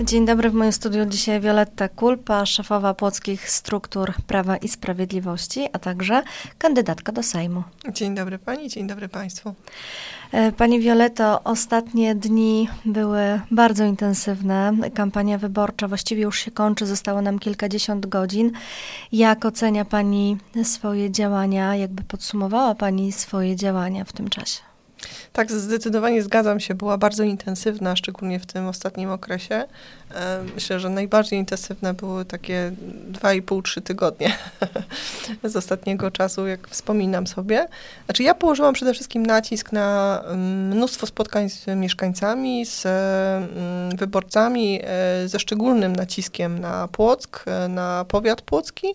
Dzień dobry, w moim studiu dzisiaj Wioletta Kulpa, szefowa Płockich Struktur Prawa i Sprawiedliwości, a także kandydatka do Sejmu. Dzień dobry Pani, dzień dobry Państwu. E, pani Violeto, ostatnie dni były bardzo intensywne. Kampania wyborcza właściwie już się kończy, zostało nam kilkadziesiąt godzin. Jak ocenia Pani swoje działania? Jakby podsumowała Pani swoje działania w tym czasie? Tak, zdecydowanie zgadzam się. Była bardzo intensywna, szczególnie w tym ostatnim okresie. Myślę, że najbardziej intensywne były takie 2,5-3 tygodnie z ostatniego czasu, jak wspominam sobie. Znaczy ja położyłam przede wszystkim nacisk na mnóstwo spotkań z mieszkańcami, z wyborcami, e, ze szczególnym naciskiem na Płock, e, na powiat płocki,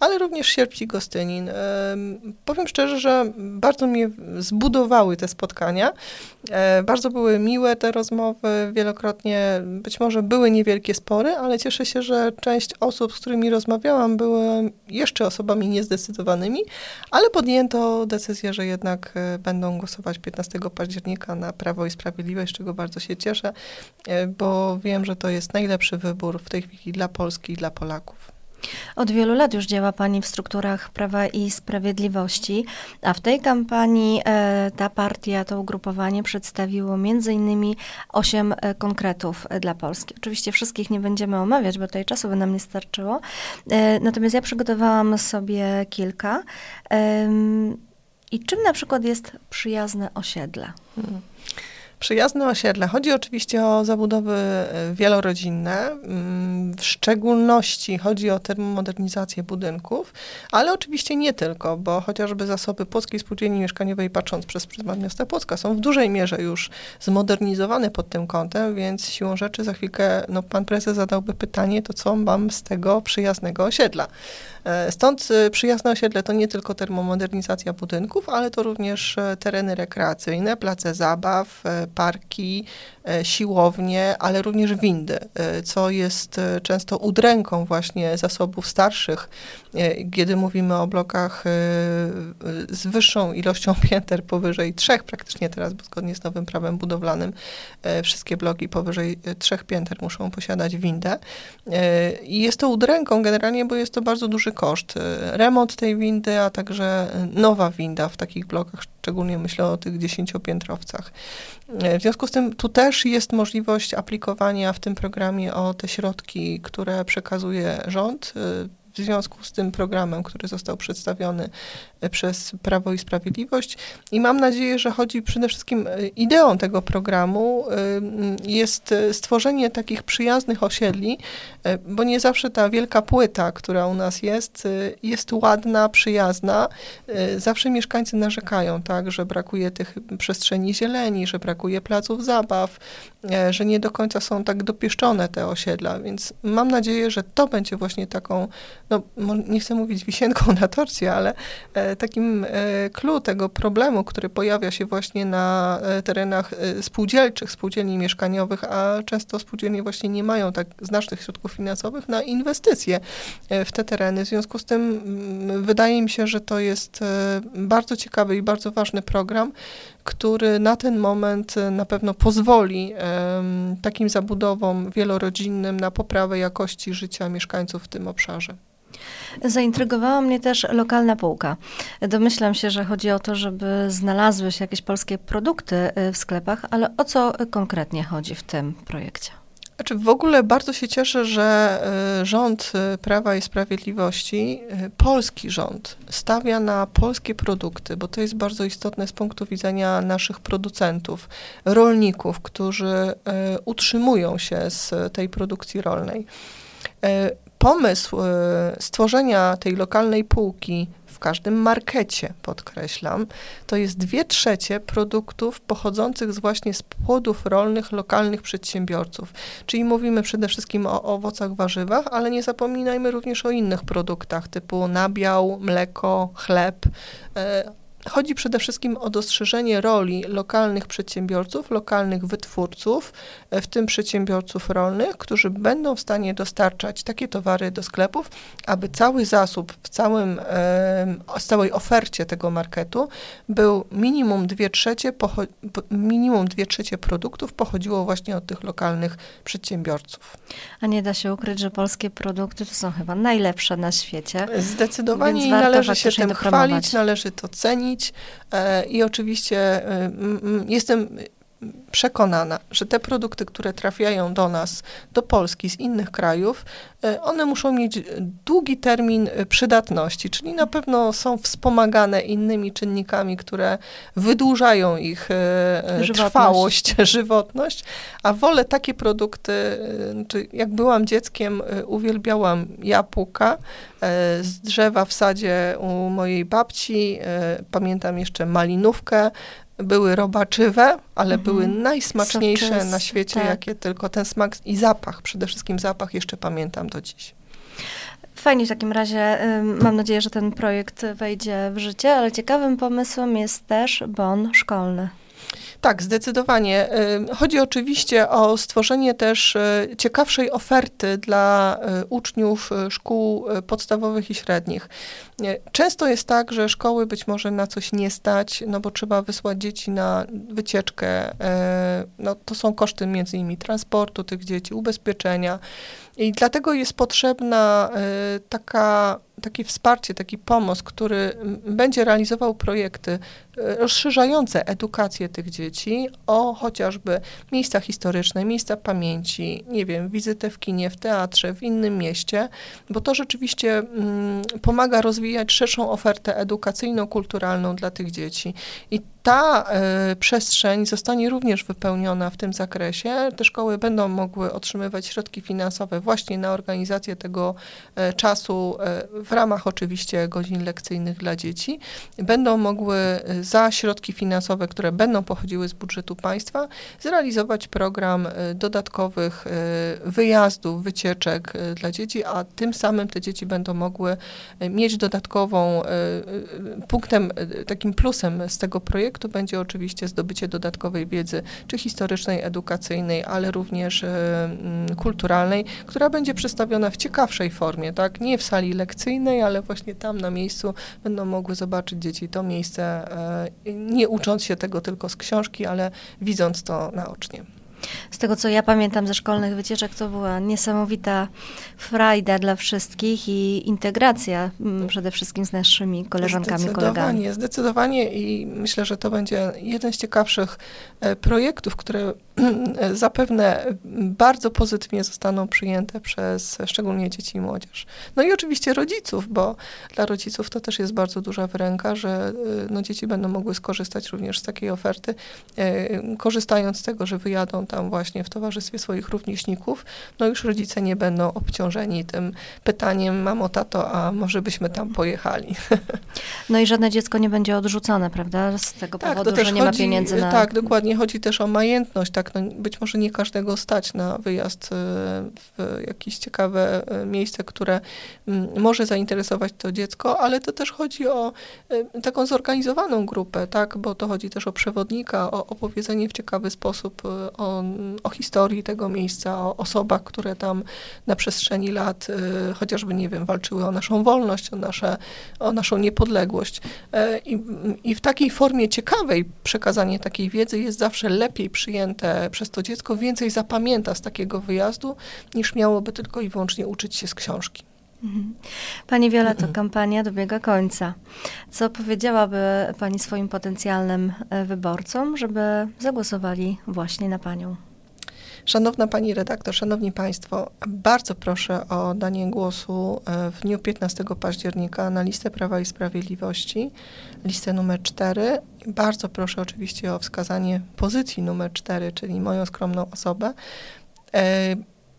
ale również Sierpci Gostynin. Powiem szczerze, że bardzo mnie zbudowały te spotkania. E, bardzo były miłe te rozmowy, wielokrotnie być może były niewielkie spory, ale cieszę się, że część osób, z którymi rozmawiałam, były jeszcze osobami niezdecydowanymi, ale podjęto decyzję, że jednak e, będą głosować 15 października na Prawo i Sprawiedliwość, z czego bardzo się cieszę, e, bo wiem, że to jest najlepszy wybór w tej chwili dla Polski i dla Polaków. Od wielu lat już działa Pani w strukturach Prawa i Sprawiedliwości, a w tej kampanii e, ta partia, to ugrupowanie przedstawiło innymi osiem e, konkretów e, dla Polski. Oczywiście wszystkich nie będziemy omawiać, bo tutaj czasu by nam nie starczyło. Natomiast ja przygotowałam sobie kilka. I czym na przykład jest przyjazne osiedle? Hmm. Przyjazne osiedle. Chodzi oczywiście o zabudowy e, wielorodzinne. Mm, w szczególności chodzi o termomodernizację budynków, ale oczywiście nie tylko, bo chociażby zasoby Płockiej Spółdzielni Mieszkaniowej, patrząc przez pryzmat miasta Płocka, są w dużej mierze już zmodernizowane pod tym kątem, więc siłą rzeczy za chwilkę no, pan prezes zadałby pytanie, to co mam z tego przyjaznego osiedla. E, stąd e, przyjazne osiedle to nie tylko termomodernizacja budynków, ale to również tereny rekreacyjne, place zabaw, parki, e, siłownie, ale również windy, e, co jest e, często udręką właśnie zasobów starszych, kiedy mówimy o blokach z wyższą ilością pięter powyżej trzech praktycznie teraz, bo zgodnie z nowym prawem budowlanym wszystkie bloki powyżej trzech pięter muszą posiadać windę. I jest to udręką generalnie, bo jest to bardzo duży koszt. Remont tej windy, a także nowa winda w takich blokach, szczególnie myślę o tych dziesięciopiętrowcach. W związku z tym tu też jest możliwość aplikowania w tym programie o te środki, które przekazuje rząd w związku z tym programem, który został przedstawiony e, przez Prawo i Sprawiedliwość. I mam nadzieję, że chodzi przede wszystkim e, ideą tego programu e, jest stworzenie takich przyjaznych osiedli, bo nie zawsze ta wielka płyta, która u nas jest, jest ładna, przyjazna. Zawsze mieszkańcy narzekają, tak, że brakuje tych przestrzeni zieleni, że brakuje placów zabaw, że nie do końca są tak dopieszczone te osiedla, więc mam nadzieję, że to będzie właśnie taką no, nie chcę mówić wisienką na torcie, ale e, takim e, clue tego problemu, który pojawia się właśnie na e, terenach spółdzielczych, spółdzielni mieszkaniowych, a często spółdzielnie właśnie nie mają tak znacznych środków finansowych na inwestycje w te tereny. W związku z tym mm, wydaje mi się, że to jest bardzo ciekawy i bardzo ważny program, który na ten moment na pewno pozwoli takim zabudowom wielorodzinnym na poprawę jakości życia mieszkańców w tym obszarze. Zaintrygowała mnie też lokalna półka. Domyślam się, że chodzi o to, żeby znalazły się jakieś polskie produkty y, w sklepach, ale o co konkretnie chodzi w tym projekcie? Znaczy w ogóle bardzo się cieszę, że y, rząd y, Prawa i Sprawiedliwości, polski rząd, stawia na polskie produkty, bo to jest bardzo istotne z punktu widzenia naszych producentów, rolników, którzy utrzymują się z tej produkcji rolnej pomysł e, stworzenia tej lokalnej półki w każdym markecie, podkreślam, to jest dwie trzecie produktów pochodzących z właśnie z płodów rolnych lokalnych przedsiębiorców. Czyli mówimy przede wszystkim o owocach, warzywach, ale nie zapominajmy również o innych produktach typu nabiał, mleko, chleb, e, chodzi przede wszystkim o dostrzeżenie roli lokalnych przedsiębiorców, lokalnych wytwórców, e, w tym przedsiębiorców rolnych, którzy będą w stanie dostarczać takie towary do sklepów, aby cały zasób w całym, z całej ofercie tego marketu był minimum 2 trzecie, minimum 2 trzecie produktów pochodziło właśnie od tych lokalnych przedsiębiorców. A nie da się ukryć, że polskie produkty to są chyba najlepsze na świecie. Zdecydowanie należy się tym chwalić, należy to cenić e, i oczywiście e, jestem przekonana, że te produkty, które trafiają do nas, do Polski z innych krajów, e, one muszą mieć długi termin e, przydatności, czyli na pewno są wspomagane innymi czynnikami, które wydłużają ich e, żywotność. trwałość, żywotność, a wolę takie produkty, czy jak byłam dzieckiem, uwielbiałam jabłka z drzewa w sadzie u mojej babci, pamiętam jeszcze malinówkę, były robaczywe, ale mhm. były najsmaczniejsze na świecie, tak. jakie tylko ten smak i zapach, przede wszystkim zapach jeszcze pamiętam do dziś. Fajnie w takim razie. Mam nadzieję, że ten projekt wejdzie w życie, ale ciekawym pomysłem jest też bon szkolny. Tak, zdecydowanie. Chodzi oczywiście o stworzenie też e, ciekawszej oferty dla e, uczniów e, szkół podstawowych i średnich. Często jest tak, że szkoły być może na coś nie stać, no bo trzeba wysłać dzieci na wycieczkę. No, to są koszty między innymi transportu tych dzieci, ubezpieczenia. I dlatego jest potrzebna taka takie wsparcie, taki pomoc, który będzie realizował projekty e, rozszerzające edukację tych dzieci o chociażby miejsca historyczne, miejsca pamięci, nie wiem, wizytę w kinie, w teatrze, w innym mieście, bo to rzeczywiście mm, pomaga rozwijać szerszą ofertę edukacyjno-kulturalną dla tych dzieci. I ta y, przestrzeń zostanie również wypełniona w tym zakresie. Te szkoły będą mogły otrzymywać środki finansowe właśnie na organizację tego y, czasu y, w ramach oczywiście godzin lekcyjnych dla dzieci. Będą mogły za środki finansowe, które będą pochodziły z budżetu państwa, zrealizować program dodatkowych wyjazdów, wycieczek dla dzieci, a tym samym te dzieci będą mogły mieć dodatkową punktem, takim plusem z tego projektu, projektu będzie oczywiście zdobycie dodatkowej wiedzy, czy historycznej, edukacyjnej, ale również e, kulturalnej, która będzie przedstawiona w ciekawszej formie, tak? Nie w sali lekcyjnej, ale właśnie tam na miejscu będą mogły zobaczyć dzieci to miejsce, e, nie ucząc się tego tylko z książki, ale widząc to naocznie. Z tego, co ja pamiętam ze szkolnych wycieczek, to była niesamowita frajda dla wszystkich i integracja mm, przede wszystkim z naszymi koleżankami, kolegami. Zdecydowanie i myślę, że to będzie jeden z ciekawszych e, projektów, które zapewne bardzo pozytywnie zostaną przyjęte przez szczególnie dzieci i młodzież. No i oczywiście rodziców, bo dla rodziców to też jest bardzo duża wyręka, że y, no, dzieci będą mogły skorzystać również z takiej oferty, y, korzystając z tego, że wyjadą tam właśnie w towarzystwie swoich rówieśników, no już rodzice nie będą obciążeni tym pytaniem, mamo, tato, a może byśmy tam pojechali. No i żadne dziecko nie będzie odrzucone, prawda, z tego tak, powodu, że nie chodzi, ma pieniędzy na... Tak, dokładnie, chodzi też o majętność, tak, tak, no być może nie każdego stać na wyjazd e, w jakieś ciekawe e, miejsce, które mm, może zainteresować to dziecko, ale to też chodzi o e, taką zorganizowaną grupę, tak, bo to chodzi też o przewodnika, o opowiedzenie w ciekawy sposób o, o historii tego miejsca, o osobach, które tam na przestrzeni lat chociażby, nie wiem, walczyły o naszą wolność, o, nasze, o naszą niepodległość. I, I w takiej formie ciekawej przekazanie takiej wiedzy jest zawsze lepiej przyjęte przez to dziecko więcej zapamięta z takiego wyjazdu, niż miałoby tylko i wyłącznie uczyć się z książki. Mhm. Pani Wiola, to kampania dobiega końca. Co powiedziałaby Pani swoim potencjalnym e, wyborcom, żeby zagłosowali właśnie na Panią? Szanowna Pani redaktor, Szanowni Państwo, bardzo proszę o danie głosu e, w dniu 15 października na listę Prawa i Sprawiedliwości, listę numer 4. Bardzo proszę oczywiście o wskazanie pozycji numer 4, czyli moją skromną osobę.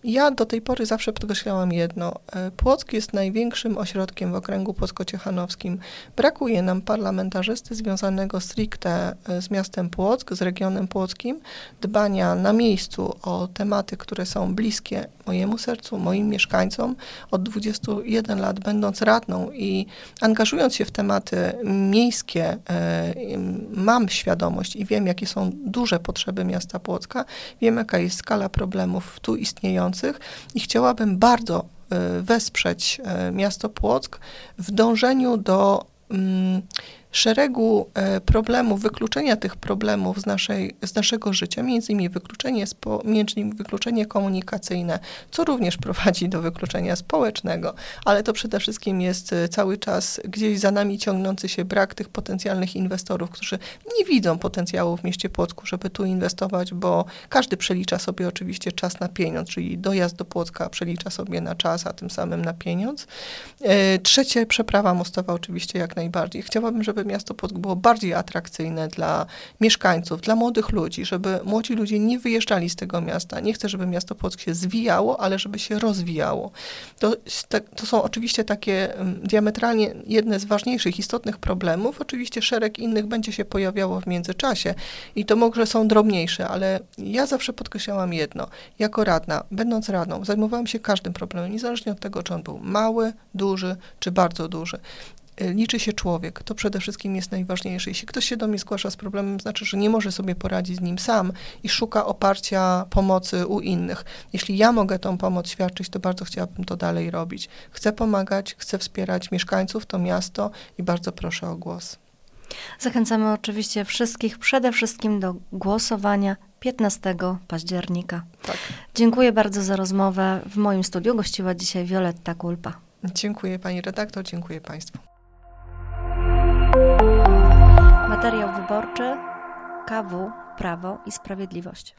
Ja do tej pory zawsze podkreślałam jedno. E, Płock jest największym ośrodkiem w okręgu płocko-ciechanowskim. Brakuje nam parlamentarzysty związanego stricte e, z miastem Płock, z regionem płockim, dbania na miejscu o tematy, które są bliskie mojemu sercu, moim mieszkańcom. Od 21 lat będąc radną i angażując się w tematy miejskie, e, mam świadomość i wiem, jakie są duże potrzeby miasta Płocka, wiem, jaka jest skala problemów tu istniejących i chciałabym bardzo e, wesprzeć e, miasto Płock w dążeniu do mm, szeregu e, problemów, wykluczenia tych problemów z, naszej, z naszego życia, między innymi wykluczenie, spo, między innymi wykluczenie komunikacyjne, co również prowadzi do wykluczenia społecznego, ale to przede wszystkim jest e, cały czas gdzieś za nami ciągnący się brak tych potencjalnych inwestorów, którzy nie widzą potencjału w mieście Płocku, żeby tu inwestować, bo każdy przelicza sobie oczywiście czas na pieniądz, czyli dojazd do Płocka przelicza sobie na czas, a tym samym na pieniądz. E, trzecie, przeprawa mostowa oczywiście jak najbardziej. Chciałabym, żeby miasto Płock było bardziej atrakcyjne dla mieszkańców, dla młodych ludzi, żeby młodzi ludzie nie wyjeżdżali z tego miasta. Nie chcę, żeby miasto Płock się zwijało, ale żeby się rozwijało. To, to są oczywiście takie mm, diametralnie jedne z ważniejszych, istotnych problemów. Oczywiście szereg innych będzie się pojawiało w międzyczasie i to może są drobniejsze, ale ja zawsze podkreślałam jedno. Jako radna, będąc radną, zajmowałam się każdym problemem, niezależnie od tego, czy on był mały, duży czy bardzo duży. Y, liczy się człowiek. To przede wszystkim jest najważniejsze. Jeśli ktoś się do mnie zgłasza z problemem, znaczy, że nie może sobie poradzić z nim sam i szuka oparcia, pomocy u innych. Jeśli ja mogę tą pomoc świadczyć, to bardzo chciałabym to dalej robić. Chcę pomagać, chcę wspierać mieszkańców, to miasto i bardzo proszę o głos. Zachęcamy oczywiście wszystkich przede wszystkim do głosowania 15 października. Tak. Dziękuję bardzo za rozmowę. W moim studiu gościła dzisiaj Violetta Kulpa. Dziękuję pani redaktor, dziękuję państwu. Materiał wyborczy KW Prawo i Sprawiedliwość.